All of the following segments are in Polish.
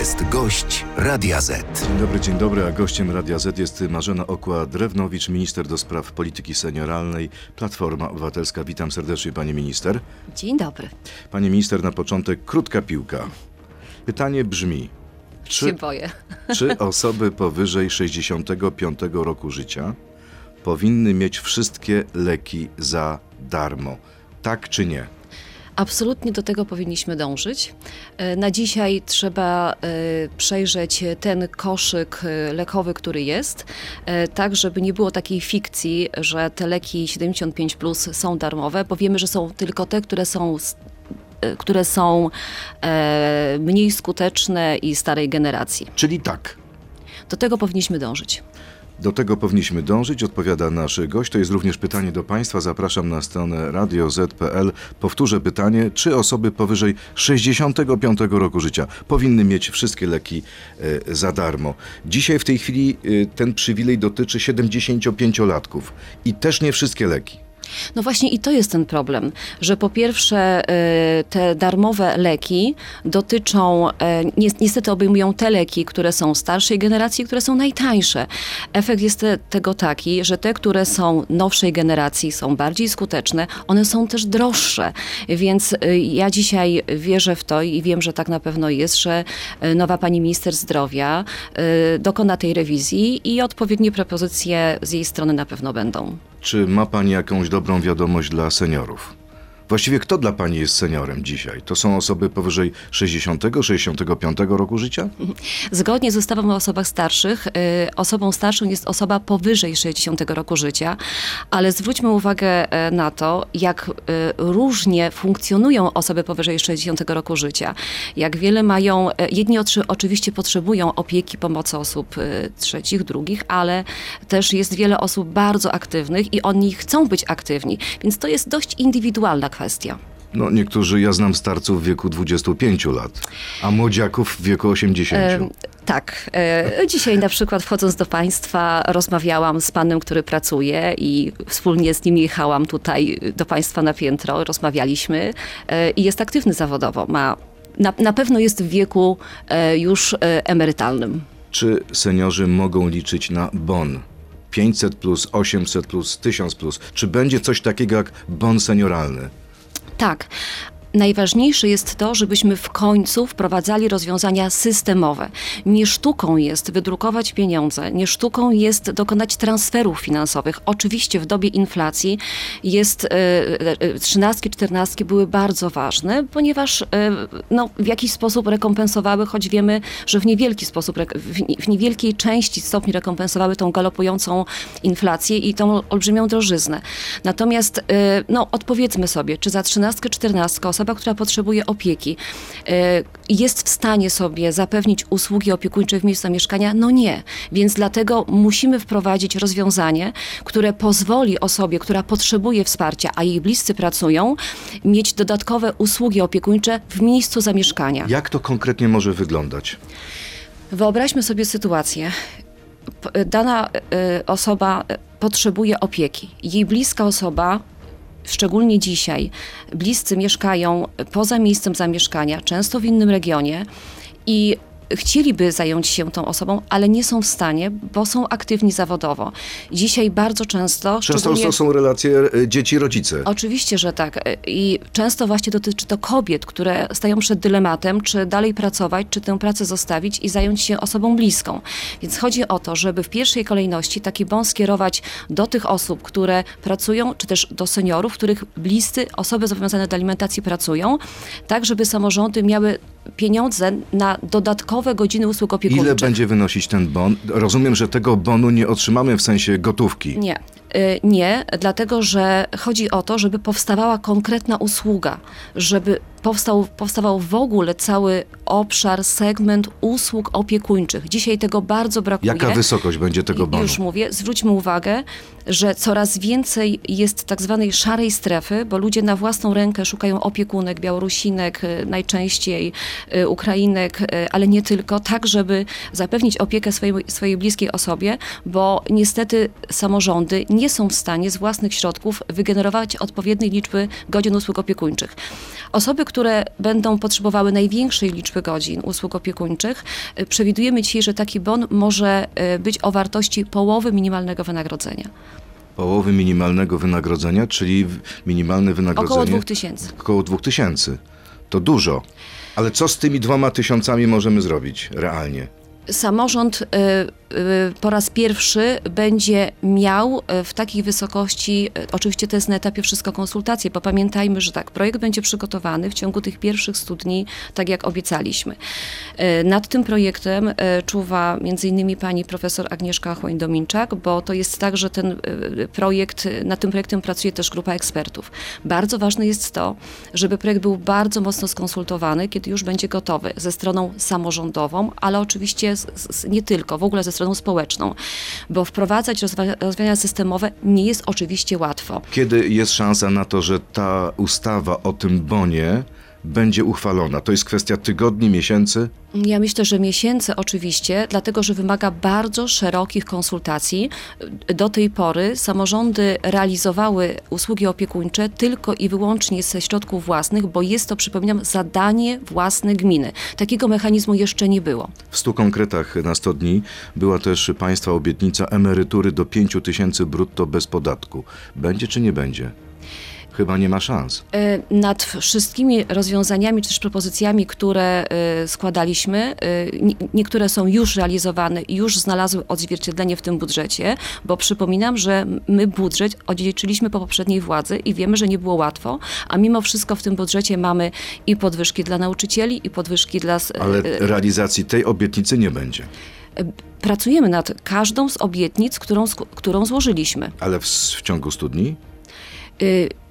jest gość Radia Z. Dzień dobry, dzień dobry, a gościem Radia Z jest Marzena Okła-Drewnowicz, minister do spraw polityki senioralnej, Platforma Obywatelska. Witam serdecznie, pani minister. Dzień dobry. Pani minister, na początek krótka piłka. Pytanie brzmi, Czy... się boję. czy osoby powyżej 65 roku życia powinny mieć wszystkie leki za darmo? Tak czy nie? Absolutnie do tego powinniśmy dążyć. E, na dzisiaj trzeba e, przejrzeć ten koszyk e, lekowy, który jest, tak żeby nie było takiej fikcji, że te leki 75 plus są darmowe, bo wiemy, że są tylko te, które są które są mniej skuteczne i starej generacji. Czyli tak. Do tego powinniśmy dążyć. Do tego powinniśmy dążyć, odpowiada nasz gość. To jest również pytanie do Państwa. Zapraszam na stronę radioz.pl. Powtórzę pytanie, czy osoby powyżej 65 roku życia powinny mieć wszystkie leki e, za darmo? Dzisiaj w tej chwili e, ten przywilej dotyczy 75-latków i też nie wszystkie leki. No właśnie i to jest ten problem, że po pierwsze y, te darmowe leki dotyczą, y, niestety obejmują te leki, które są starszej generacji, które są najtańsze. Efekt jest tego taki, że te, które są nowszej generacji, są bardziej skuteczne, one są też droższe. Więc y, ja dzisiaj wierzę w to i wiem, że tak na pewno jest, że nowa pani minister zdrowia dokona tej rewizji i odpowiednie propozycje z jej strony na pewno będą. Czy ma Pani jakąś dobrą wiadomość dla seniorów? Właściwie kto dla Pani jest seniorem dzisiaj? To są osoby powyżej 60-65 roku życia? Zgodnie z ustawą o osobach starszych, y, osobą starszą jest osoba powyżej 60 roku życia, ale zwróćmy uwagę e, na to, jak y, różnie funkcjonują osoby powyżej 60 roku życia. Jak wiele mają, e, jedni oczywiście potrzebują opieki, pomocy osób y, trzecich, drugich, ale też jest wiele osób bardzo aktywnych i oni chcą być aktywni, więc to jest dość indywidualna kwestia kwestia. No, niektórzy, ja znam starców w wieku 25 lat, a młodziaków w wieku 80. E, tak. E, dzisiaj na przykład wchodząc do Państwa rozmawiałam z panem, który pracuje i wspólnie z nim jechałam tutaj do Państwa na piętro, rozmawialiśmy e, i jest aktywny zawodowo. Ma, na, na pewno jest w wieku e, już e, emerytalnym. Czy seniorzy mogą liczyć na bon? 500 plus, 800 plus, 1000 plus. Czy będzie coś takiego jak bon senioralny? Tak, Najważniejsze jest to, żebyśmy w końcu wprowadzali rozwiązania systemowe. Nie sztuką jest wydrukować pieniądze, nie sztuką jest dokonać transferów finansowych. Oczywiście w dobie inflacji jest e, e, trzynastki, czternastki były bardzo ważne, ponieważ e, no, w jakiś sposób rekompensowały, choć wiemy, że w niewielki sposób, w niewielkiej części stopni rekompensowały tą galopującą inflację i tą olbrzymią drożyznę. Natomiast no, odpowiedzmy sobie, czy za trzynastkę, czternastkę osoba, która potrzebuje opieki, e, jest w stanie sobie zapewnić usługi opiekuńcze w miejscu zamieszkania? No nie. Więc dlatego musimy wprowadzić rozwiązanie, które pozwoli osobie, która potrzebuje wsparcia, a jej bliscy pracują, mieć dodatkowe usługi opiekuńcze w miejscu zamieszkania. Jak to konkretnie może wyglądać? Wyobraźmy sobie sytuację. Dana e, osoba e, potrzebuje opieki. Jej bliska osoba szczególnie dzisiaj, bliscy mieszkają poza miejscem zamieszkania, często w innym regionie i chcieliby zająć się tą osobą, ale nie są w stanie, bo są aktywni zawodowo. Dzisiaj bardzo często... Często to są relacje e, dzieci-rodzice. Oczywiście, że tak. E, I często właśnie dotyczy to kobiet, które stają przed dylematem, czy dalej pracować, czy tę pracę zostawić i zająć się osobą bliską. Więc chodzi o to, żeby w pierwszej kolejności taki bon skierować do tych osób, które pracują, czy też do seniorów, których bliscy, osoby zobowiązane do alimentacji pracują, tak żeby samorządy miały pieniądze na dodatkowe godziny usług opiekuńczych. Ile będzie wynosić ten bon? Rozumiem, że tego bonu nie otrzymamy w sensie gotówki. Nie. Y, nie, dlatego że chodzi o to, żeby powstawała konkretna usługa, żeby powstał, powstawał w ogóle cały obszar, segment usług opiekuńczych. Dzisiaj tego bardzo brakuje. Jaka wysokość będzie tego bonu? Już mówię, zwróćmy uwagę, że coraz więcej jest tak zwanej szarej strefy, bo ludzie na własną rękę szukają opiekunek, Białorusinek, y, najczęściej y, Ukrainek, ale nie tylko, tak żeby zapewnić opiekę swojej, swojej bliskiej osobie, bo niestety samorządy nie są w stanie z własnych środków wygenerować odpowiedniej liczby godzin usług opiekuńczych. Osoby, które będą potrzebowały największej liczby godzin usług opiekuńczych, y, przewidujemy dzisiaj, że taki bon może y, być o wartości połowy minimalnego wynagrodzenia. Połowy minimalnego wynagrodzenia, czyli minimalne wynagrodzenie... Około 2000. Około 2000. To dużo. Ale co z tymi dwoma tysiącami możemy zrobić realnie? Samorząd y, y, po raz pierwszy będzie miał y, w takiej wysokości, oczywiście to jest na etapie wszystko konsultacje, bo pamiętajmy, że tak, projekt będzie przygotowany w ciągu tych pierwszych 100 dni, tak jak obiecaliśmy. Nad tym projektem czuwa innymi pani profesor Agnieszka Chłoń-Dominczak, bo to jest tak, że ten projekt, nad tym projektem pracuje też grupa ekspertów. Bardzo ważne jest to, żeby projekt był bardzo mocno skonsultowany, kiedy już będzie gotowy ze stroną samorządową, ale oczywiście z, z, nie tylko, w ogóle ze stroną społeczną, bo wprowadzać rozwiązania systemowe nie jest oczywiście łatwo. Kiedy jest szansa na to, że ta ustawa o tym bonie będzie uchwalona? To jest kwestia tygodni, miesięcy? Ja myślę, że miesięcy oczywiście, dlatego że wymaga bardzo szerokich konsultacji. Do tej pory samorządy realizowały usługi opiekuńcze tylko i wyłącznie ze środków własnych, bo jest to, przypominam, zadanie własne gminy. Takiego mechanizmu jeszcze nie było. W stu konkretach na 100 dni była też państwa obietnica emerytury do 5 tysięcy brutto bez podatku. Będzie czy nie będzie? Chyba nie ma szans. E, Nad wszystkimi rozwiązaniami czy też propozycjami, które e, składaliśmy, e, nie- niektóre są już realizowane i już znalazły odzwierciedlenie w tym budżecie, bo przypominam, że my budżet odziedziczyliśmy po poprzedniej władzy i wiemy, że nie było łatwo, a mimo wszystko w tym budżecie mamy i podwyżki dla nauczycieli, i podwyżki dla... Ale realizacji tej obietnicy nie będzie. Pracujemy nad każdą z obietnic, którą, którą złożyliśmy. Ale w, w ciągu 100 dni? Y,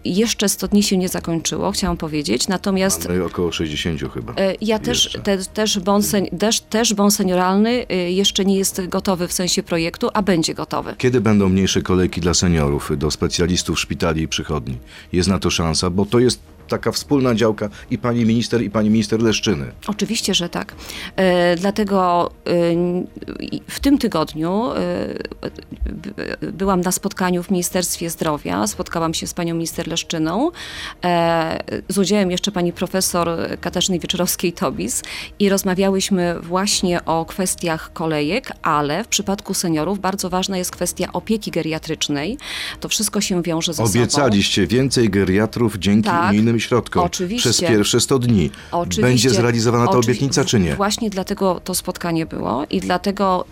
Jeszcze 100 dni się nie zakończyło, chciałam powiedzieć, natomiast Mamy około 60 chyba. E, Ja też, Jeszcze. te, też, bon sen, też, też bon senioralny y, jeszcze nie jest gotowy w sensie projektu, a będzie gotowy. Kiedy będą mniejsze kolejki dla seniorów, do specjalistów szpitali i przychodni? Jest na to szansa, bo to jest taka wspólna działka i pani minister, i pani minister Leszczyny. Oczywiście, że tak. E, dlatego i w tym tygodniu by- byłam na spotkaniu w Ministerstwie Zdrowia, spotkałam się z panią minister Leszczyną, e, z udziałem jeszcze pani profesor Katarzyny Wieczorowskiej-Tobis i rozmawiałyśmy właśnie o kwestiach kolejek, ale w przypadku seniorów bardzo ważna jest kwestia opieki geriatrycznej. To wszystko się wiąże ze sobą. Obiecaliście więcej geriatrów dzięki Tak, unijnym środkom oczywiście. przez pierwsze 100 dni. Oczywiście. Będzie zrealizowana ta Oczywi- obietnica, czy nie? Właśnie dlatego to spotkanie było i dlatego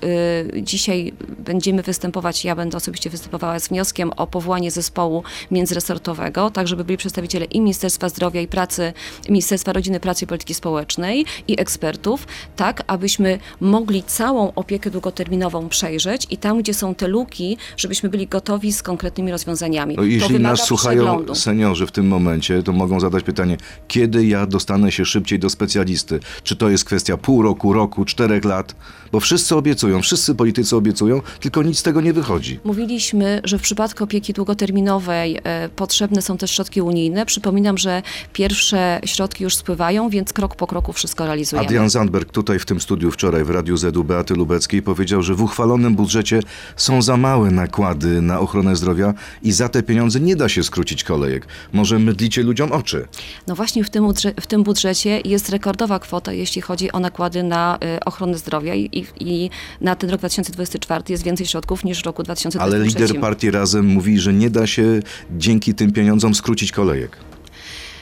y, dzisiaj będziemy występować, ja będę osobiście występowała z wnioskiem o powołanie zespołu międzyresortowego, tak żeby byli przedstawiciele i Ministerstwa Zdrowia i Pracy, Ministerstwa Rodziny, Pracy i Polityki Społecznej i ekspertów, tak abyśmy mogli całą opiekę długoterminową przejrzeć i tam, gdzie są te luki, żebyśmy byli gotowi z konkretnymi rozwiązaniami. No, jeśli nas słuchają przeglądu. seniorzy w tym momencie, to mogą zadać pytanie, kiedy ja dostanę się szybciej do specjalisty? Czy to jest kwestia pół roku, roku, czterech lat? Bo wszyscy obiecują, wszyscy politycy obiecują, tylko nic z tego nie wychodzi. Mówiliśmy, że w przypadku opieki długoterminowej e, potrzebne są też środki unijne. Przypominam, że pierwsze środki już spływają, więc krok po kroku wszystko realizujemy. Adrian Zandberg tutaj w tym studiu wczoraj w Radiu Z u Beaty Lubeckiej powiedział, że w uchwalonym budżecie są za małe nakłady na ochronę zdrowia i za te pieniądze nie da się skrócić kolejek. Może mydlicie ludziom oczy. No właśnie w tym, w tym budżecie jest rekordowa kwota, jeśli chodzi o nakłady na e, ochronę zdrowia i, i, i na ten rok 2024 jest więcej środków niż w roku 2023. Ale lider partii Razem mówi, że nie da się dzięki tym pieniądzom skrócić kolejek.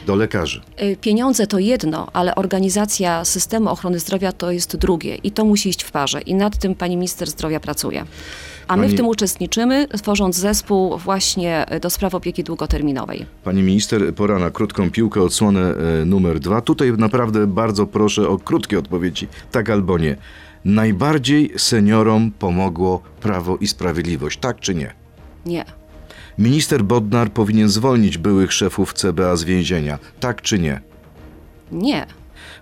Do lekarzy. Y, Pieniądze to jedno, ale organizacja systemu ochrony zdrowia to jest drugie i to musi iść w parze i nad tym pani minister zdrowia pracuje. A my Pani- w tym uczestniczymy, tworząc zespół właśnie y, do spraw opieki długoterminowej. Pani minister, pora na krótką piłkę, odsłonę e, numer dwa. Tutaj naprawdę bardzo proszę o krótkie odpowiedzi, tak albo nie. Najbardziej seniorom pomogło Prawo i Sprawiedliwość, tak czy nie? Nie. Minister Bodnar powinien zwolnić byłych szefów CBA z więzienia, tak czy nie? Nie.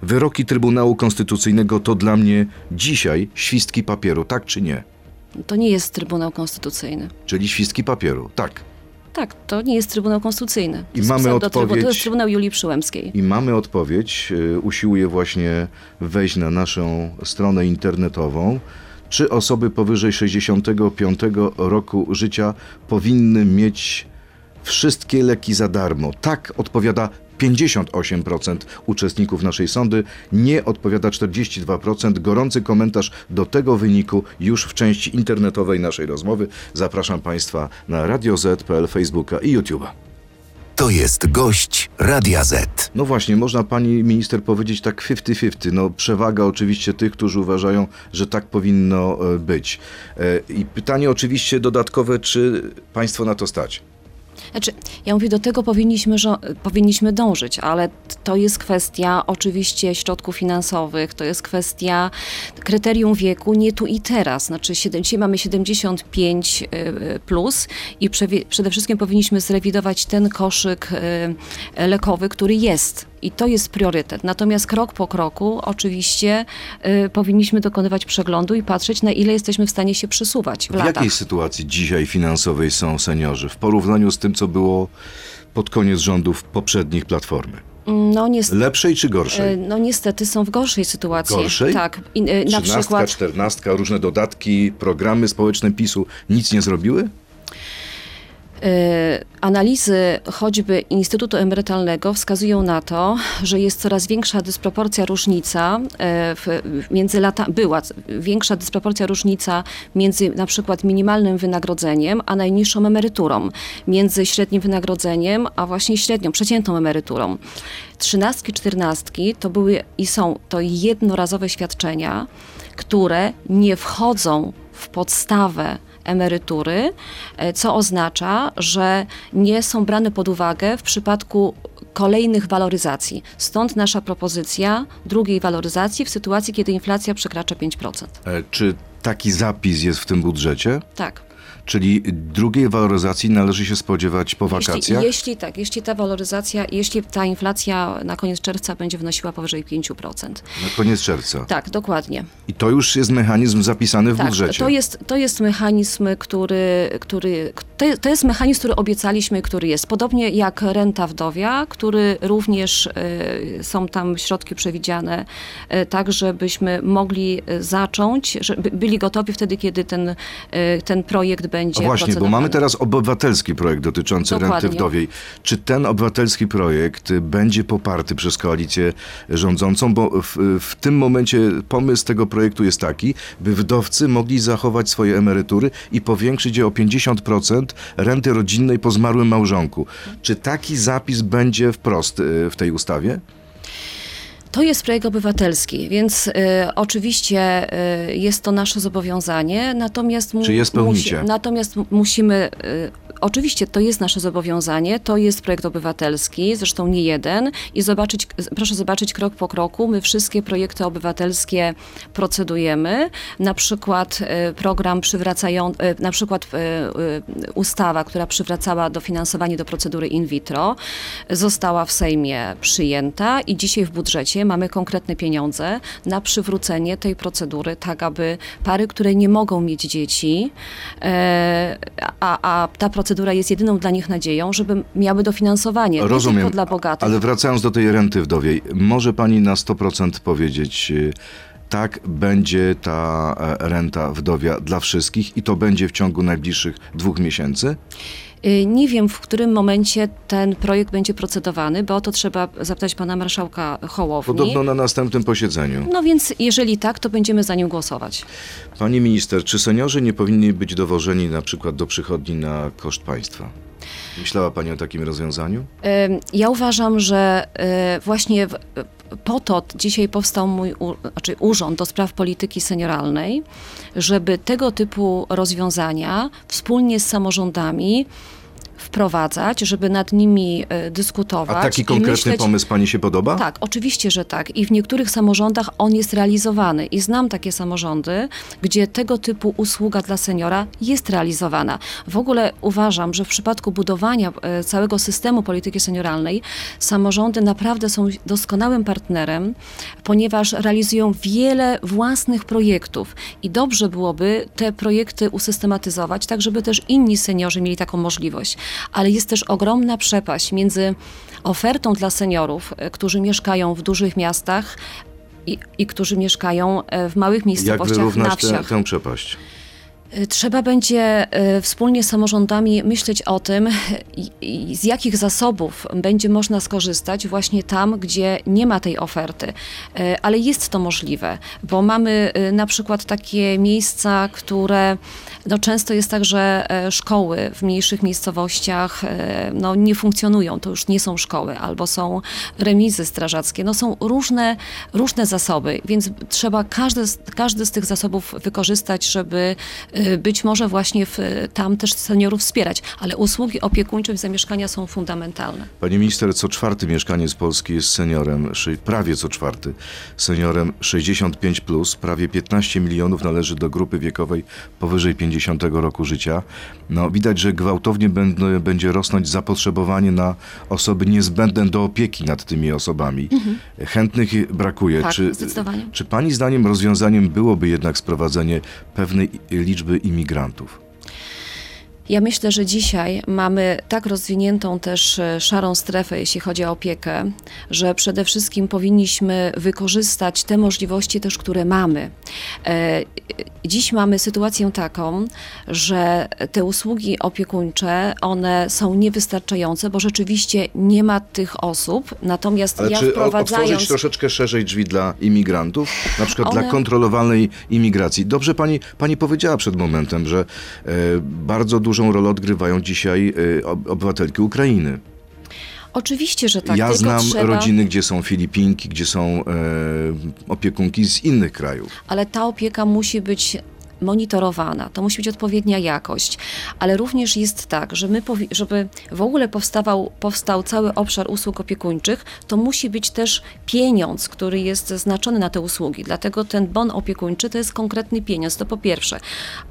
Wyroki Trybunału Konstytucyjnego to dla mnie dzisiaj świstki papieru, tak czy nie? To nie jest Trybunał Konstytucyjny. Czyli świstki papieru, tak. Tak, to nie jest Trybunał Konstytucyjny. I mamy odpowiedź- To jest Trybunał Julii Przyłębskiej. I mamy odpowiedź. y, Usiłuję właśnie wejść na naszą stronę internetową. Czy osoby powyżej 65 roku życia powinny mieć wszystkie leki za darmo? Tak odpowiada 58% uczestników naszej sądy, nie odpowiada 42%. Gorący komentarz do tego wyniku już w części internetowej naszej rozmowy. Zapraszam Państwa na Radio Z.pl, Facebooka i YouTube'a. To jest gość Radia Z. No właśnie, można pani minister powiedzieć tak 50-50. No przewaga oczywiście tych, którzy uważają, że tak powinno e, być. E, I pytanie oczywiście dodatkowe, czy państwo na to stać? Znaczy, ja mówię, do tego powinniśmy, żo- powinniśmy dążyć, ale to jest kwestia oczywiście środków finansowych, to jest kwestia kryterium wieku nie tu i teraz. Znaczy, siedem- dzisiaj mamy 75 y, y, plus i przede wszystkim powinniśmy zrewidować ten koszyk y, lekowy, który jest. I to jest priorytet. Natomiast krok po kroku oczywiście y, powinniśmy dokonywać przeglądu i patrzeć, na ile jesteśmy w stanie się przesuwać w, W latach. jakiej sytuacji dzisiaj finansowej są seniorzy w porównaniu z tym, co było pod koniec rządów poprzednich platformy? No niestety. Lepszej czy gorszej? E, No niestety są w gorszej sytuacji. Gorszej? Tak. I, e, na Trzynastka, przykład czternastka, różne dodatki, programy społeczne PiSu nic nie zrobiły? E, analizy choćby Instytutu Emerytalnego wskazują na to, że jest coraz większa dysproporcja różnica e, w, między lata, była większa dysproporcja różnica między na przykład minimalnym wynagrodzeniem a najniższą emeryturą, między średnim wynagrodzeniem a właśnie średnią, przeciętną emeryturą. Trzynastki, czternastki to były i są to jednorazowe świadczenia, które nie wchodzą w podstawę emerytury, e, co oznacza, że nie są brane pod uwagę w przypadku kolejnych waloryzacji. Stąd nasza propozycja drugiej waloryzacji w sytuacji, kiedy inflacja przekracza 5%. E, Czy taki zapis jest w tym budżecie? Tak. Czyli drugiej waloryzacji należy się spodziewać po wakacjach? Jeśli, jeśli tak, jeśli ta waloryzacja, jeśli ta inflacja na koniec czerwca będzie wynosiła powyżej 5%. Na koniec czerwca. Tak, dokładnie. I to już jest mechanizm zapisany w Tak, budżecie. to jest, to jest mechanizm, który, który to, to jest mechanizm, który obiecaliśmy, który jest. Podobnie jak renta wdowia, który również y, są tam środki przewidziane, y, tak żebyśmy mogli y, zacząć, żeby byli gotowi wtedy, kiedy ten, y, ten projekt będzie O właśnie, bo mamy teraz obywatelski projekt dotyczący renty Dokładnie. wdowiej. Czy ten obywatelski projekt będzie poparty przez koalicję rządzącą? Bo w, w tym momencie pomysł tego projektu jest taki, by wdowcy mogli zachować swoje emerytury i powiększyć je o 50% renty rodzinnej po zmarłym małżonku. Czy taki zapis będzie wprost y, w tej ustawie? To jest projekt obywatelski, więc y, oczywiście y, jest to nasze zobowiązanie, natomiast, mu, Czy je spełnicie? natomiast m- musimy, y, oczywiście to jest nasze zobowiązanie, to jest projekt obywatelski, zresztą nie jeden. I zobaczyć, proszę zobaczyć krok po kroku, my wszystkie projekty obywatelskie procedujemy, na przykład y, program przywracający, na przykład y, ustawa, która przywracała dofinansowanie do procedury in vitro, została w Sejmie przyjęta i dzisiaj w budżecie mamy konkretne pieniądze na przywrócenie tej procedury, tak aby pary, które nie mogą mieć dzieci, e, a, a ta procedura jest jedyną dla nich nadzieją, żeby miały dofinansowanie, nie Rozumiem, tylko dla bogatych. ale wracając do tej renty wdowiej, może pani na 100% powiedzieć, y, tak będzie ta e, renta wdowia dla wszystkich i to będzie w ciągu najbliższych dwóch miesięcy? Y, Nie wiem, w którym momencie ten projekt będzie procedowany, bo o to trzeba zapytać pana marszałka Hołowni. Podobno na następnym posiedzeniu. No więc jeżeli tak, to będziemy za nim głosować. Pani minister, czy seniorzy nie powinni być dowożeni na przykład do przychodni na koszt państwa? Myślała pani o takim rozwiązaniu? Ja uważam, że y, właśnie w- po to dzisiaj powstał mój znaczy urząd do spraw polityki senioralnej, żeby tego typu rozwiązania wspólnie z samorządami wprowadzać, żeby nad nimi y, dyskutować. A taki konkretny myśleć, pomysł pani się podoba? tak, oczywiście, że tak. I w niektórych samorządach on jest realizowany. I znam takie samorządy, gdzie tego typu usługa dla seniora jest realizowana. W ogóle uważam, że w przypadku budowania e, całego systemu polityki senioralnej samorządy naprawdę są doskonałym partnerem, ponieważ realizują wiele własnych projektów. I dobrze byłoby te projekty usystematyzować, tak żeby też inni seniorzy mieli taką możliwość. Ale jest też ogromna przepaść między ofertą dla seniorów, e, którzy mieszkają w dużych miastach i, i którzy mieszkają e, w małych Jak miejscowościach na wyrównać tę, wsiach. tę przepaść? Trzeba będzie y, wspólnie z samorządami myśleć o tym, z jakich zasobów będzie można skorzystać właśnie tam, gdzie nie ma tej oferty. Y, Ale jest to możliwe, bo mamy y, na przykład takie miejsca, które no często jest tak, że e, szkoły w mniejszych miejscowościach e, no, nie funkcjonują, to już nie są szkoły, albo są remizy strażackie. No, są różne, różne zasoby, więc trzeba każdy, każdy z tych zasobów wykorzystać, żeby e, być może właśnie w, tam też seniorów wspierać. Ale usługi opiekuńcze w zamieszkania są fundamentalne. Pani minister, co czwarty mieszkaniec Polski jest seniorem, prawie co czwarty seniorem 65+, plus, prawie 15 milionów należy do grupy wiekowej powyżej 50 roku życia. No, widać, że gwałtownie będą- będzie rosnąć zapotrzebowanie na osoby niezbędne do opieki nad tymi osobami. Chętnych brakuje. Tak, czy, zdecydowanie. czy pani zdaniem rozwiązaniem byłoby jednak sprowadzenie pewnej i- liczby imigrantów? Ja myślę, że dzisiaj mamy tak rozwiniętą też e, szarą strefę, jeśli chodzi o opiekę, że przede wszystkim powinniśmy wykorzystać te możliwości też, które mamy. E, Dziś mamy sytuację taką, że te usługi opiekuńcze, one są niewystarczające, bo rzeczywiście nie ma tych osób, natomiast Ale ja czy wprowadzając... otworzyć troszeczkę szerzej drzwi dla imigrantów, na przykład dla One- kontrolowanej imigracji? Dobrze pani, pani powiedziała przed momentem, że e, bardzo dużą rolę odgrywają dzisiaj ob- obywatelki Ukrainy. Oczywiście, że tak. ja znam trzeba... rodziny, gdzie są Filipinki, gdzie są e, opiekunki z innych krajów. ale ta opieka musi być monitorowana, to musi być odpowiednia jakość, ale również jest tak, że my, żeby w ogóle powstawał, powstał cały obszar usług opiekuńczych, to musi być też pieniądz, który jest znaczony na te usługi, dlatego ten bon opiekuńczy to jest konkretny pieniądz, to po pierwsze.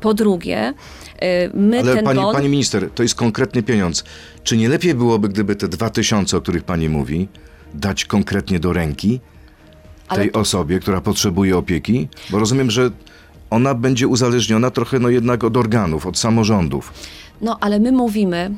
Po drugie, y, my Ale ten pani, bon... pani minister, to jest konkretny pieniądz. Czy nie lepiej byłoby, gdyby te dwa tysiące, o których pani mówi, dać konkretnie do ręki tej osobie, która potrzebuje opieki? Bo rozumiem, że ona będzie uzależniona trochę no jednak od organów, od samorządów. No, ale my mówimy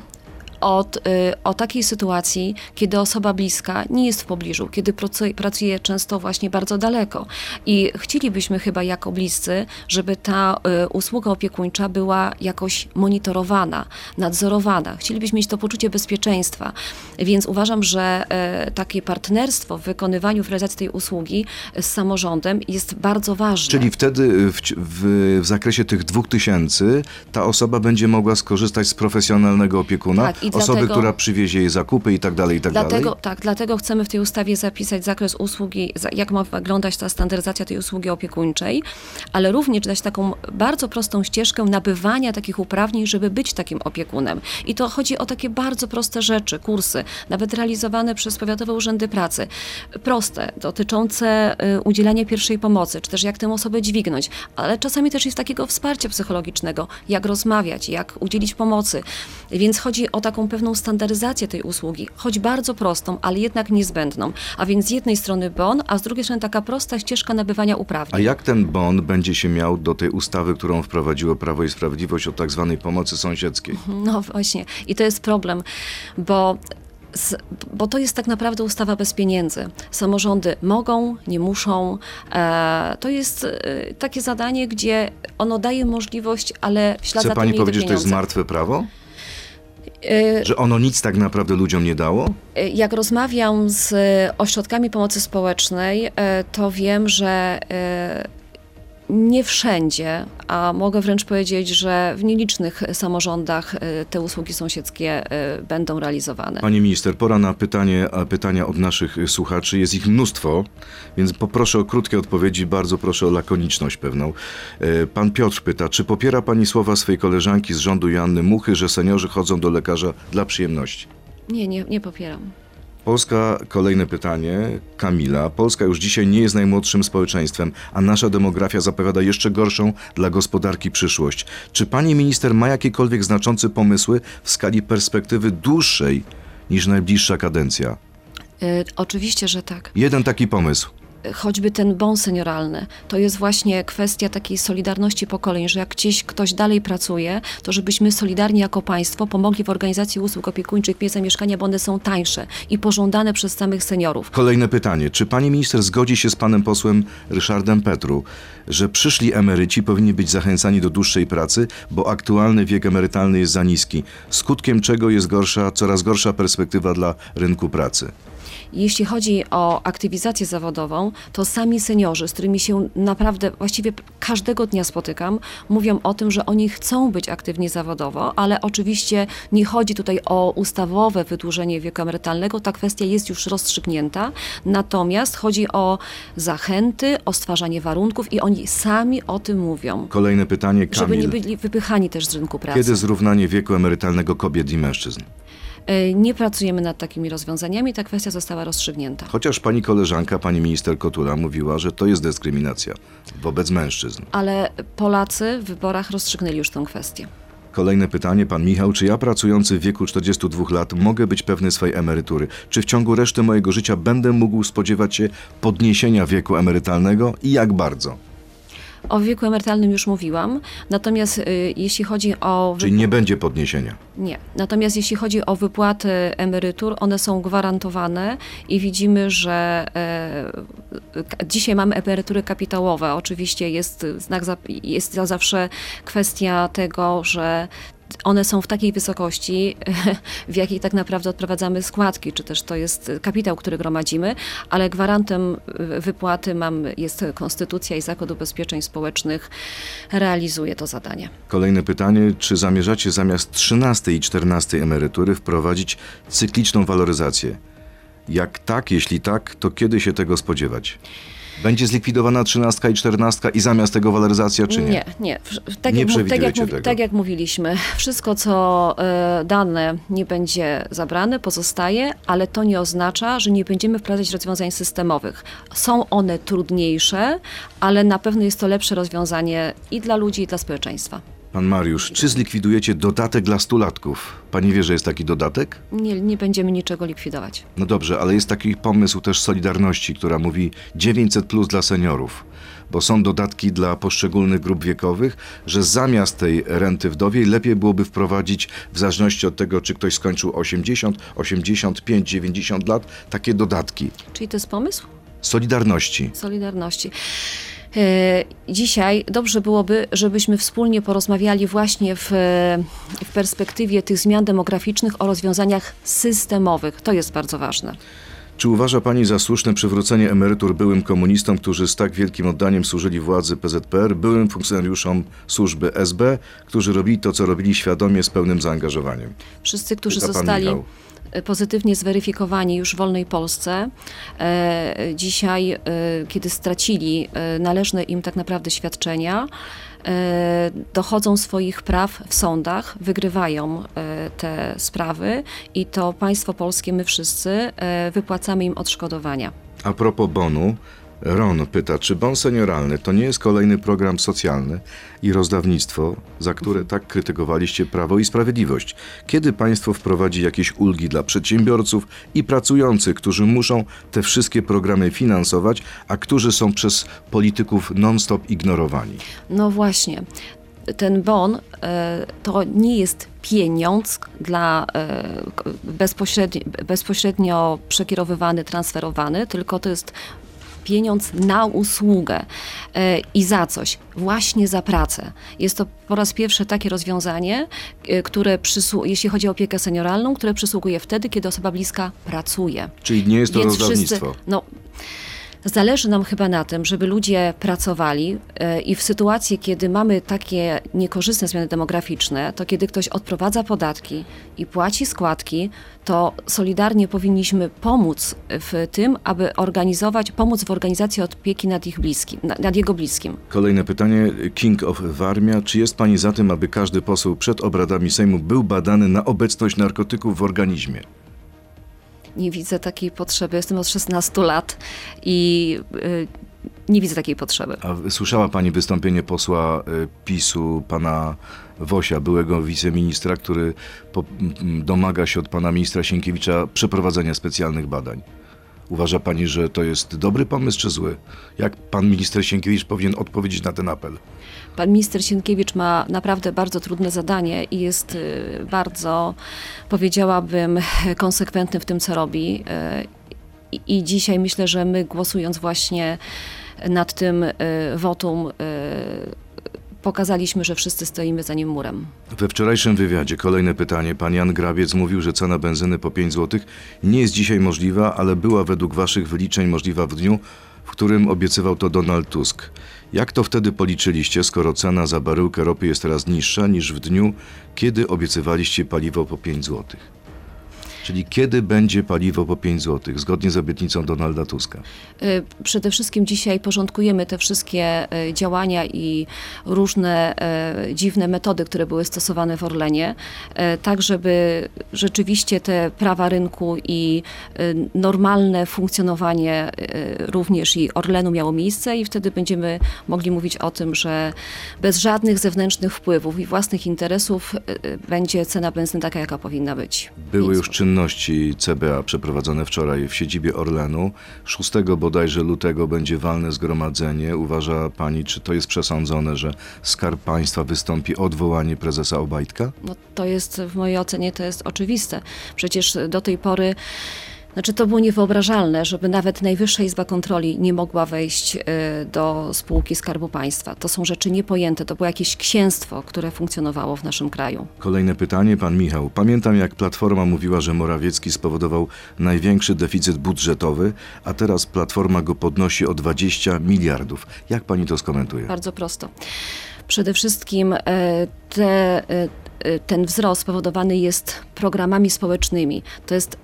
od, y, o takiej sytuacji, kiedy osoba bliska nie jest w pobliżu, kiedy pracuje, pracuje często właśnie bardzo daleko. I chcielibyśmy chyba jako bliscy, żeby ta y, usługa opiekuńcza była jakoś monitorowana, nadzorowana. Chcielibyśmy mieć to poczucie bezpieczeństwa. Więc uważam, że y, takie partnerstwo w wykonywaniu, w realizacji tej usługi z samorządem jest bardzo ważne. Czyli wtedy w, w, w zakresie tych dwóch tysięcy ta osoba będzie mogła skorzystać z profesjonalnego opiekuna, Tak, osoby, dlatego- która przywiezie jej zakupy i tak dalej, i tak Dlatego, dalej. tak, dlatego chcemy w tej ustawie zapisać zakres usługi, jak ma wyglądać ta standaryzacja tej usługi opiekuńczej, ale również dać taką bardzo prostą ścieżkę nabywania takich uprawnień, żeby być takim opiekunem. I to chodzi o takie bardzo proste rzeczy, kursy, nawet realizowane przez powiatowe urzędy pracy. Proste, dotyczące y, udzielania pierwszej pomocy, czy też jak tę osobę dźwignąć, ale czasami też jest takiego wsparcia psychologicznego, jak rozmawiać, jak udzielić pomocy. Więc chodzi o taką pewną standaryzację tej usługi, choć bardzo prostą, ale jednak niezbędną. A więc z jednej strony bon, a z drugiej strony taka prosta ścieżka nabywania A uprawnień. jak ten bon będzie się miał do tej ustawy, którą wprowadziło Prawo i Sprawiedliwość o tak zwanej pomocy sąsiedzkiej? No właśnie, i to jest problem, bo. Bo to jest tak naprawdę ustawa bez pieniędzy. Samorządy mogą, nie muszą. E, to jest e, takie zadanie, gdzie ono daje możliwość, ale w ślad Chce za pani powiedzieć, że to jest martwe prawo? E, Że ono nic tak naprawdę ludziom nie dało? Jak rozmawiam z e, ośrodkami pomocy społecznej, to wiem, że nie wszędzie, a mogę wręcz powiedzieć, że w nielicznych samorządach e, te usługi sąsiedzkie e, będą realizowane. Pani minister, pora na pytanie, a pytania od naszych y, słuchaczy. Jest ich mnóstwo, więc poproszę o krótkie odpowiedzi, bardzo proszę o lakoniczność pewną. E, Pan Piotr pyta, czy popiera pani słowa swej koleżanki z rządu Joanny Muchy, że seniorzy chodzą do lekarza dla przyjemności? Nie, nie, nie popieram. Polska, kolejne pytanie, Kamila. Polska już dzisiaj nie jest najmłodszym społeczeństwem, a nasza demografia zapowiada jeszcze gorszą dla gospodarki przyszłość. Czy pani minister ma jakiekolwiek znaczące pomysły w skali perspektywy dłuższej niż najbliższa kadencja? E, Oczywiście, że tak. Jeden taki pomysł. Choćby ten bon senioralny, to jest właśnie kwestia takiej solidarności pokoleń, że jak gdzieś ktoś dalej pracuje, to żebyśmy solidarnie jako państwo pomogli w organizacji usług opiekuńczych, miejsca mieszkania, bo one są tańsze i pożądane przez samych seniorów. Kolejne pytanie. Czy pani minister zgodzi się z panem posłem Ryszardem Petru, że przyszli emeryci powinni być zachęcani do dłuższej pracy, bo aktualny wiek emerytalny jest za niski, skutkiem czego jest gorsza, coraz gorsza perspektywa dla rynku pracy? Jeśli chodzi o aktywizację zawodową, to sami seniorzy, z którymi się naprawdę właściwie każdego dnia spotykam, mówią o tym, że oni chcą być aktywni zawodowo, ale oczywiście nie chodzi tutaj o ustawowe wydłużenie wieku emerytalnego, ta kwestia jest już rozstrzygnięta, natomiast chodzi o zachęty, o stwarzanie warunków i oni sami o tym mówią. Kolejne pytanie, Żeby nie Kamil. byli wypychani też z rynku pracy. Kiedy zrównanie wieku emerytalnego kobiet i mężczyzn? E, Nie pracujemy nad takimi rozwiązaniami, ta kwestia została rozstrzygnięta. Chociaż pani koleżanka, pani minister Kotula mówiła, że to jest dyskryminacja wobec mężczyzn. Ale Polacy w wyborach rozstrzygnęli już tę kwestię. Kolejne pytanie, pan Michał. Czy ja pracujący w wieku 42 lat mogę być pewny swojej emerytury? Czy w ciągu reszty mojego życia będę mógł spodziewać się podniesienia wieku emerytalnego i jak bardzo? O wieku emerytalnym już mówiłam, natomiast y, jeśli chodzi o... Czyli nie będzie podniesienia. Nie. Natomiast jeśli chodzi o wypłaty emerytur, one są gwarantowane i widzimy, że e, dzisiaj mamy emerytury kapitałowe. Oczywiście jest znak, za, jest zawsze kwestia tego, że one są w takiej wysokości, w jakiej tak naprawdę odprowadzamy składki, czy też to jest kapitał, który gromadzimy, ale gwarantem wypłaty mam, jest Konstytucja i Zakład Ubezpieczeń Społecznych realizuje to zadanie. Kolejne pytanie, czy zamierzacie zamiast 13 i 14 emerytury wprowadzić cykliczną waloryzację? Jak tak, jeśli tak, to kiedy się tego spodziewać? Będzie zlikwidowana 13 i 14 i zamiast tego waloryzacja, czy nie? Nie, nie. Tak, Nie jak, tak, jak, mówi- tego? tak jak mówiliśmy, wszystko co e, dane nie będzie zabrane, pozostaje, ale to nie oznacza, że nie będziemy wprowadzać rozwiązań systemowych. Są one trudniejsze, ale na pewno jest to lepsze rozwiązanie i dla ludzi, i dla społeczeństwa. Pan Mariusz, czy zlikwidujecie dodatek dla stulatków? Pani wie, że jest taki dodatek? Nie, nie będziemy niczego likwidować. No dobrze, ale jest taki pomysł też Solidarności, która mówi 900 plus dla seniorów, bo są dodatki dla poszczególnych grup wiekowych, że zamiast tej renty wdowiej lepiej byłoby wprowadzić w zależności od tego, czy ktoś skończył 80, 85, 90 lat, takie dodatki. Czyli to jest pomysł? Solidarności. Solidarności. E, Dzisiaj dobrze byłoby, żebyśmy wspólnie porozmawiali właśnie w, w perspektywie tych zmian demograficznych o rozwiązaniach systemowych. To jest bardzo ważne. Czy uważa Pani za słuszne przywrócenie emerytur byłym komunistom, którzy z tak wielkim oddaniem służyli władzy PZPR, byłym funkcjonariuszom służby SB, którzy robili to, co robili świadomie, z pełnym zaangażowaniem? Wszyscy, którzy Pyta zostali Michał. E, pozytywnie zweryfikowani już w wolnej Polsce, e, dzisiaj, e, kiedy stracili należne im tak naprawdę świadczenia, dochodzą swoich praw w sądach, wygrywają te sprawy i to państwo polskie, my wszyscy, wypłacamy im odszkodowania. A propos bonu, Ron pyta, czy bon senioralny to nie jest kolejny program socjalny i rozdawnictwo, za które tak krytykowaliście Prawo i Sprawiedliwość? Kiedy państwo wprowadzi jakieś ulgi dla przedsiębiorców i pracujących, którzy muszą te wszystkie programy finansować, a którzy są przez polityków non-stop ignorowani? No właśnie. Ten bon e, to nie jest pieniądz dla e, bezpośrednio przekierowywany, transferowany, tylko to jest pieniądz na usługę e, i za coś, właśnie za pracę. Jest to po raz pierwszy takie rozwiązanie, e, które przysłu- jeśli chodzi o opiekę senioralną, które przysługuje wtedy, kiedy osoba bliska pracuje. Czyli nie jest to Więc rozdawnictwo. no, Zależy nam chyba na tym, żeby ludzie pracowali e, i w sytuacji, kiedy mamy takie niekorzystne zmiany demograficzne, to kiedy ktoś odprowadza podatki i płaci składki, to solidarnie powinniśmy pomóc w tym, aby organizować, pomóc w organizacji opieki nad ich bliskim, na- nad jego bliskim. Kolejne pytanie. King of Warmia. Czy jest pani za tym, aby każdy poseł przed obradami Sejmu był badany na obecność narkotyków w organizmie? Nie widzę takiej potrzeby. Jestem od 16 lat i y, nie widzę takiej potrzeby. A słyszała pani wystąpienie posła y, PiSu, pana Wosia, byłego wiceministra, który po, m, domaga się od pana ministra Sienkiewicza przeprowadzenia specjalnych badań? Uważa pani, że to jest dobry pomysł czy zły? Jak pan minister Sienkiewicz powinien odpowiedzieć na ten apel? Pan minister Sienkiewicz ma naprawdę bardzo trudne zadanie i jest y, bardzo, powiedziałabym, konsekwentny w tym, co robi. Y, I, dzisiaj myślę, że my głosując właśnie nad tym y, wotum, pokazaliśmy, że wszyscy stoimy za nim murem. We wczorajszym wywiadzie kolejne pytanie. Pan Jan Grabiec mówił, że cena benzyny po 5 zł nie jest dzisiaj możliwa, ale była według waszych wyliczeń możliwa w dniu, w którym obiecywał to Donald Tusk. Jak to wtedy policzyliście, skoro cena za baryłkę ropy jest teraz niższa niż w dniu, kiedy obiecywaliście paliwo po 5 zł? Czyli kiedy będzie paliwo po 5 zł, zgodnie z obietnicą Donalda Tuska? Y, Przede wszystkim dzisiaj porządkujemy te wszystkie y, działania i różne y, dziwne metody, które były stosowane w Orlenie, tak żeby rzeczywiście te prawa rynku i normalne funkcjonowanie również i Orlenu miało miejsce i wtedy będziemy mogli mówić o tym, że bez żadnych zewnętrznych wpływów i własnych interesów będzie cena benzyny taka, jaka powinna być. Były już złotych. Czynności CBA przeprowadzone wczoraj w siedzibie Orlenu. 6 bodajże lutego będzie walne zgromadzenie. Uważa pani, czy to jest przesądzone, że Skarb Państwa wystąpi odwołanie prezesa Obajtka? No, to jest w mojej ocenie to jest oczywiste. Przecież do tej pory znaczy to było niewyobrażalne, żeby nawet Najwyższa Izba Kontroli nie mogła wejść y, do spółki Skarbu Państwa. To są rzeczy niepojęte. To było jakieś księstwo, które funkcjonowało w naszym kraju. Kolejne pytanie, pan Michał. Pamiętam, jak Platforma mówiła, że Morawiecki spowodował największy deficyt budżetowy, a teraz Platforma go podnosi o 20 miliardów. Jak pani to skomentuje? Bardzo prosto. Przede wszystkim e, te, e, e, ten wzrost spowodowany jest programami społecznymi. To jest,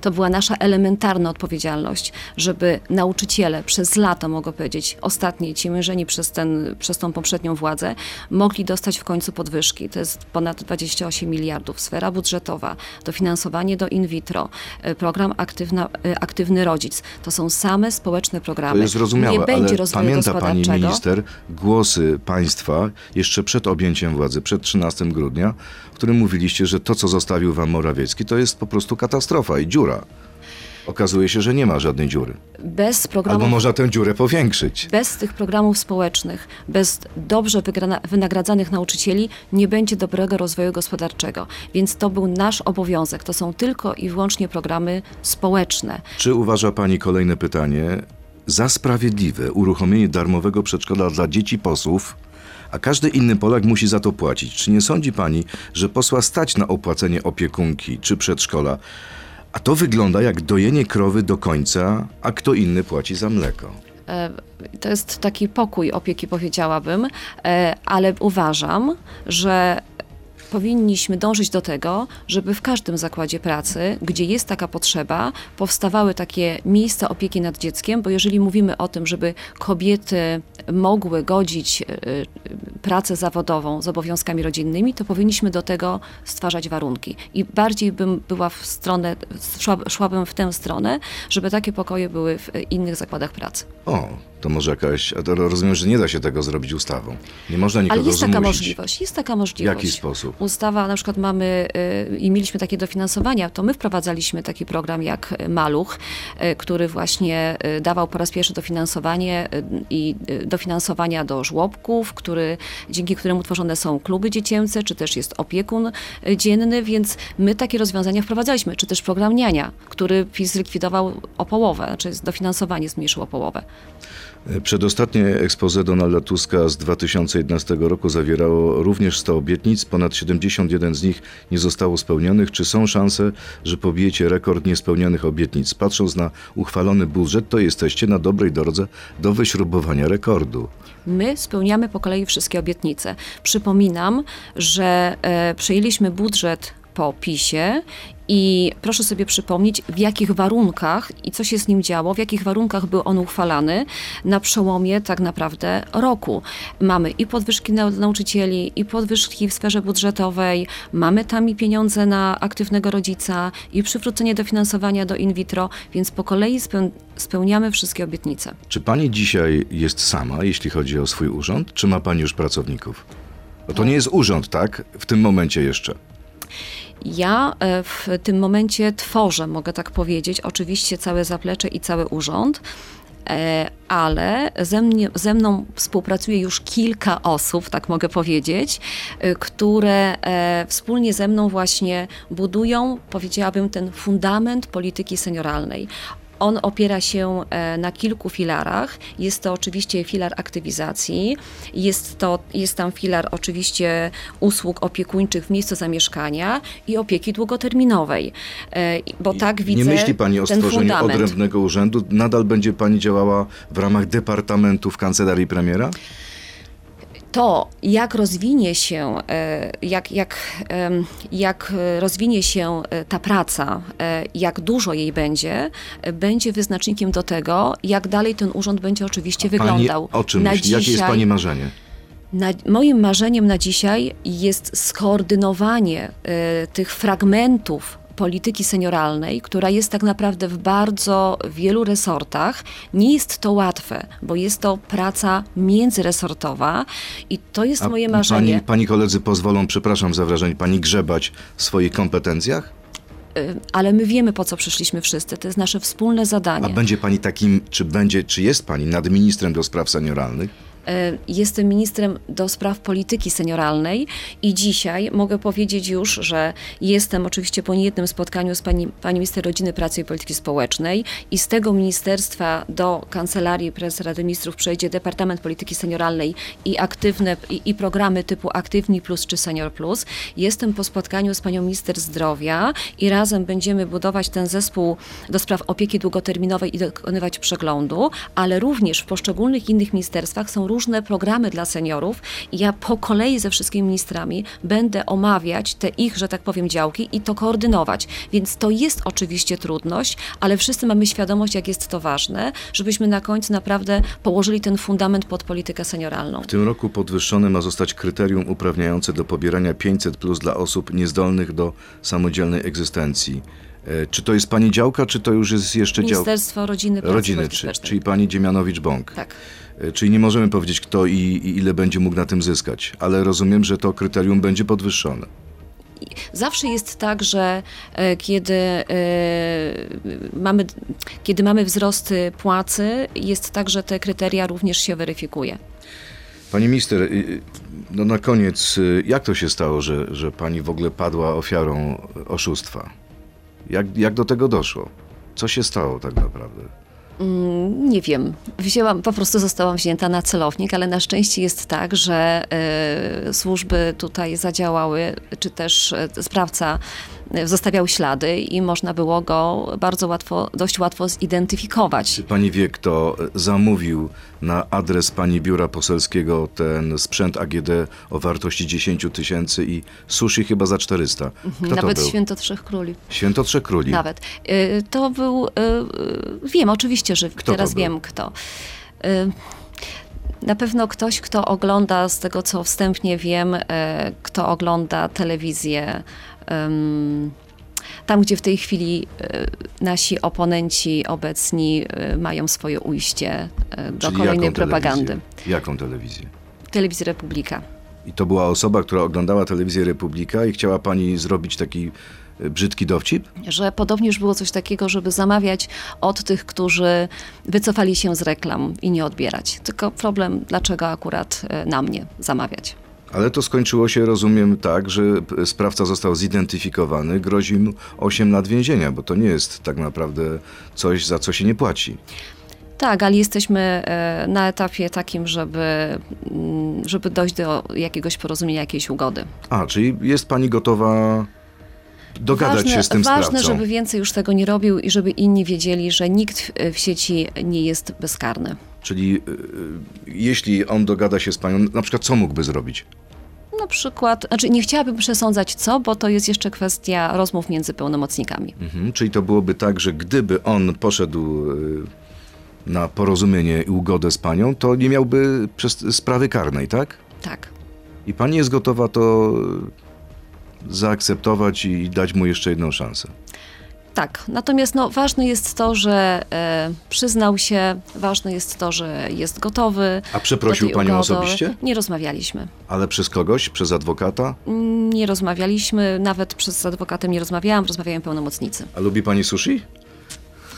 to była nasza elementarna odpowiedzialność, żeby nauczyciele przez lata, mogę powiedzieć, ostatnie ci mężeni przez, ten, przez tą poprzednią władzę, mogli dostać w końcu podwyżki. To jest ponad 28 miliardów. Sfera budżetowa, dofinansowanie do in vitro, e, program aktywna, e, Aktywny Rodzic. To są same społeczne programy. To jest zrozumiałe, Nie będzie ale pamięta pani minister głosy państwa jeszcze przed objęciem władzy, przed 13 grudnia, którym mówiliście, że to, co zostawił wam Morawiecki, to jest po prostu katastrofa i dziura. Okazuje się, że nie ma żadnej dziury. Bez programów Albo można tę dziurę powiększyć. Bez tych programów społecznych, bez dobrze wygrana- wynagradzanych nauczycieli nie będzie dobrego rozwoju gospodarczego. Więc to był nasz obowiązek. To są tylko i wyłącznie programy społeczne. Czy uważa pani kolejne pytanie za sprawiedliwe uruchomienie darmowego przedszkola dla dzieci posłów, a każdy inny Polak musi za to płacić? Czy nie sądzi pani, że posła stać na opłacenie opiekunki czy przedszkola? A to wygląda jak dojenie krowy do końca, a kto inny płaci za mleko. E, To jest taki pokój opieki, powiedziałabym, e, ale uważam, że powinniśmy dążyć do tego, żeby w każdym zakładzie pracy, gdzie jest taka potrzeba, powstawały takie miejsca opieki nad dzieckiem, bo jeżeli mówimy o tym, żeby kobiety mogły godzić e, pracę zawodową z obowiązkami rodzinnymi, to powinniśmy do tego stwarzać warunki. I bardziej bym była w stronę, szła, szłabym w tę stronę, żeby takie pokoje były w innych zakładach pracy. O, to może jakaś. Rozumiem, że nie da się tego zrobić ustawą. Nie można nikogo Ale jest taka zmusić. możliwość, jest taka możliwość. W jaki sposób? Ustawa, na przykład mamy y, i mieliśmy takie dofinansowania, to my wprowadzaliśmy taki program jak y, Maluch, y, który właśnie y, dawał po raz pierwszy dofinansowanie i dofinansowania do żłobków, który, dzięki któremu tworzone są kluby dziecięce, czy też jest opiekun dzienny, więc my takie rozwiązania wprowadzaliśmy, czy też program Niania, który PiS zlikwidował o połowę, znaczy dofinansowanie zmniejszył o połowę. Przedostatnie expose Donalda Tuska z 2011 roku zawierało również 100 obietnic, ponad 71 z nich nie zostało spełnionych. Czy są szanse, że pobijecie rekord niespełnionych obietnic? Patrząc na uchwalony budżet, to jesteście na dobrej drodze do wyśrubowania rekordu. My spełniamy po kolei wszystkie obietnice. Przypominam, że e, przyjęliśmy budżet po PiSie i proszę sobie przypomnieć, w jakich warunkach i co się z nim działo, w jakich warunkach był on uchwalany na przełomie tak naprawdę roku. Mamy i podwyżki na nauczycieli, i podwyżki w sferze budżetowej, mamy tam i pieniądze na aktywnego rodzica, i przywrócenie dofinansowania do in vitro, więc po kolei speł- spełniamy wszystkie obietnice. Czy pani dzisiaj jest sama, jeśli chodzi o swój urząd, czy ma pani już pracowników? Bo to nie jest urząd, tak? W tym momencie jeszcze. Ja e, w tym momencie tworzę, mogę tak powiedzieć, oczywiście całe zaplecze i cały urząd. E, ale ze, mnie, ze mną współpracuje już kilka osób, tak mogę powiedzieć, e, które wspólnie ze mną właśnie budują, powiedziałabym, ten fundament polityki senioralnej. On opiera się e, na kilku filarach. Jest to oczywiście filar aktywizacji, jest, to, jest tam filar oczywiście usług opiekuńczych w miejscu zamieszkania i opieki długoterminowej, e, bo tak widzę Nie myśli Pani o stworzeniu fundament. odrębnego urzędu? Nadal będzie Pani działała w ramach departamentu w kancelarii premiera? To, jak rozwinie się, e, jak, jak, jak rozwinie się e, ta praca, e, jak dużo jej będzie, będzie wyznacznikiem do tego, jak dalej ten urząd będzie oczywiście wyglądał. Pani o czym Na myśli? Jakie jest dzisiaj- Pani marzenie? Na, moim marzeniem na dzisiaj jest skoordynowanie tych fragmentów polityki senioralnej, która jest tak naprawdę w bardzo wielu resortach. Nie jest to łatwe, bo jest to praca międzyresortowa i to jest A moje marzenie. Pani, pani koledzy pozwolą, przepraszam za wrażenie, Pani grzebać w swoich kompetencjach? Y, Ale my wiemy, po co przyszliśmy wszyscy. To jest nasze wspólne zadanie. A będzie Pani takim, czy będzie, czy jest Pani nadministrem do spraw senioralnych? E, Jestem ministrem do spraw polityki senioralnej i dzisiaj mogę powiedzieć już, że jestem oczywiście po niejednym spotkaniu z pani, pani minister rodziny, pracy i polityki społecznej i z tego ministerstwa do kancelarii prezesa Rady Ministrów przejdzie Departament Polityki Senioralnej i aktywne i, i programy typu Aktywni Plus czy Senior Plus. Jestem po spotkaniu z panią minister zdrowia i razem będziemy budować ten zespół do spraw opieki długoterminowej i dokonywać przeglądu, ale również w poszczególnych innych ministerstwach są różne programy dla seniorów ja po kolei ze wszystkimi ministrami będę omawiać te ich, że tak powiem, działki i to koordynować. Więc to jest oczywiście trudność, ale wszyscy mamy świadomość, jak jest to ważne, żebyśmy na końcu naprawdę położyli ten fundament pod politykę senioralną. W tym roku podwyższone ma zostać kryterium uprawniające do pobierania 500 plus dla osób niezdolnych do samodzielnej egzystencji. E, Czy to jest Pani działka, czy to już jest jeszcze działka? Ministerstwo Rodziny, Pracy Rodziny, czy, czyli Pani Dziemianowicz-Bąk. Tak. E, Czyli nie możemy powiedzieć, kto i, i ile będzie mógł na tym zyskać, ale rozumiem, że to kryterium będzie podwyższone. Zawsze jest tak, że e, kiedy, mamy, kiedy mamy wzrosty płacy, jest tak, że te kryteria również się weryfikuje. Pani minister, no na koniec, jak to się stało, że, że pani w ogóle padła ofiarą oszustwa? Jak, jak do tego doszło? Co się stało tak naprawdę? Mm, Nie wiem. Wzięłam, po prostu zostałam wzięta na celownik, ale na szczęście jest tak, że e, służby tutaj zadziałały, czy też e, sprawca zostawiał ślady i można było go bardzo łatwo, dość łatwo zidentyfikować. Czy pani wie, kto zamówił na adres pani biura poselskiego ten sprzęt AGD o wartości 10 tysięcy i sushi chyba za 400? Kto Nawet to był? Święto Trzech Króli. Święto Trzech Króli. Nawet. Y, To był, y, y, wiem oczywiście, że Kto to teraz wiem kto. Na pewno ktoś, kto ogląda, z tego co wstępnie wiem, kto ogląda telewizję, tam gdzie w tej chwili y, nasi oponenci obecni y, mają swoje ujście y, do Czyli kolejnej jaką propagandy. Telewizję? Jaką telewizję? Telewizja Republika. I to była osoba, która oglądała telewizję Republika i chciała pani zrobić taki brzydki dowcip? że podobnie już było coś takiego, żeby zamawiać od tych, którzy wycofali się z reklam i nie odbierać. Tylko problem, dlaczego akurat e, na mnie zamawiać. Ale to skończyło się, rozumiem, tak, że sprawca został zidentyfikowany, grozi mu 8 lat więzienia, bo to nie jest tak naprawdę coś, za co się nie płaci. Tak, ale jesteśmy e, na etapie takim, żeby, mm, żeby dojść do jakiegoś porozumienia, jakiejś ugody. A, czyli jest pani gotowa dogadać ważne, się z tym ważne, sprawcą. żeby więcej już tego nie robił i żeby inni wiedzieli, że nikt w, sieci nie jest bezkarny. Czyli y, y, jeśli on dogada się z panią, na przykład co mógłby zrobić? Na przykład, znaczy nie chciałabym przesądzać co, bo to jest jeszcze kwestia rozmów między pełnomocnikami. Mhm. Czyli to byłoby tak, że gdyby on poszedł y, na porozumienie i ugodę z panią, to nie miałby sprawy karnej, tak? Tak. I pani jest gotowa to y, zaakceptować i dać mu jeszcze jedną szansę. Tak, natomiast no, ważne jest to, że e, przyznał się, ważne jest to, że jest gotowy. A przeprosił panią ugody. osobiście? Nie rozmawialiśmy. Ale przez kogoś? Przez adwokata? Nie rozmawialiśmy, nawet przez adwokatem nie rozmawiałam, rozmawiają pełnomocnicy. A lubi pani sushi?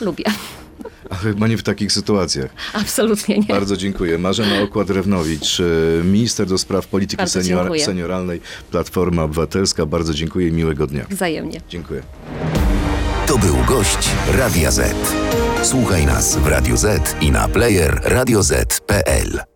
Lubię. A chyba nie w takich sytuacjach. Absolutnie nie. Bardzo dziękuję. Marzena Okład-Rewnowicz, e, minister do spraw polityki senior- senioralnej, Platforma Obywatelska. Bardzo dziękuję i miłego dnia. Wzajemnie. Dziękuję. To był gość Radia Z. Słuchaj nas w Radio Z i na player radioz.pl.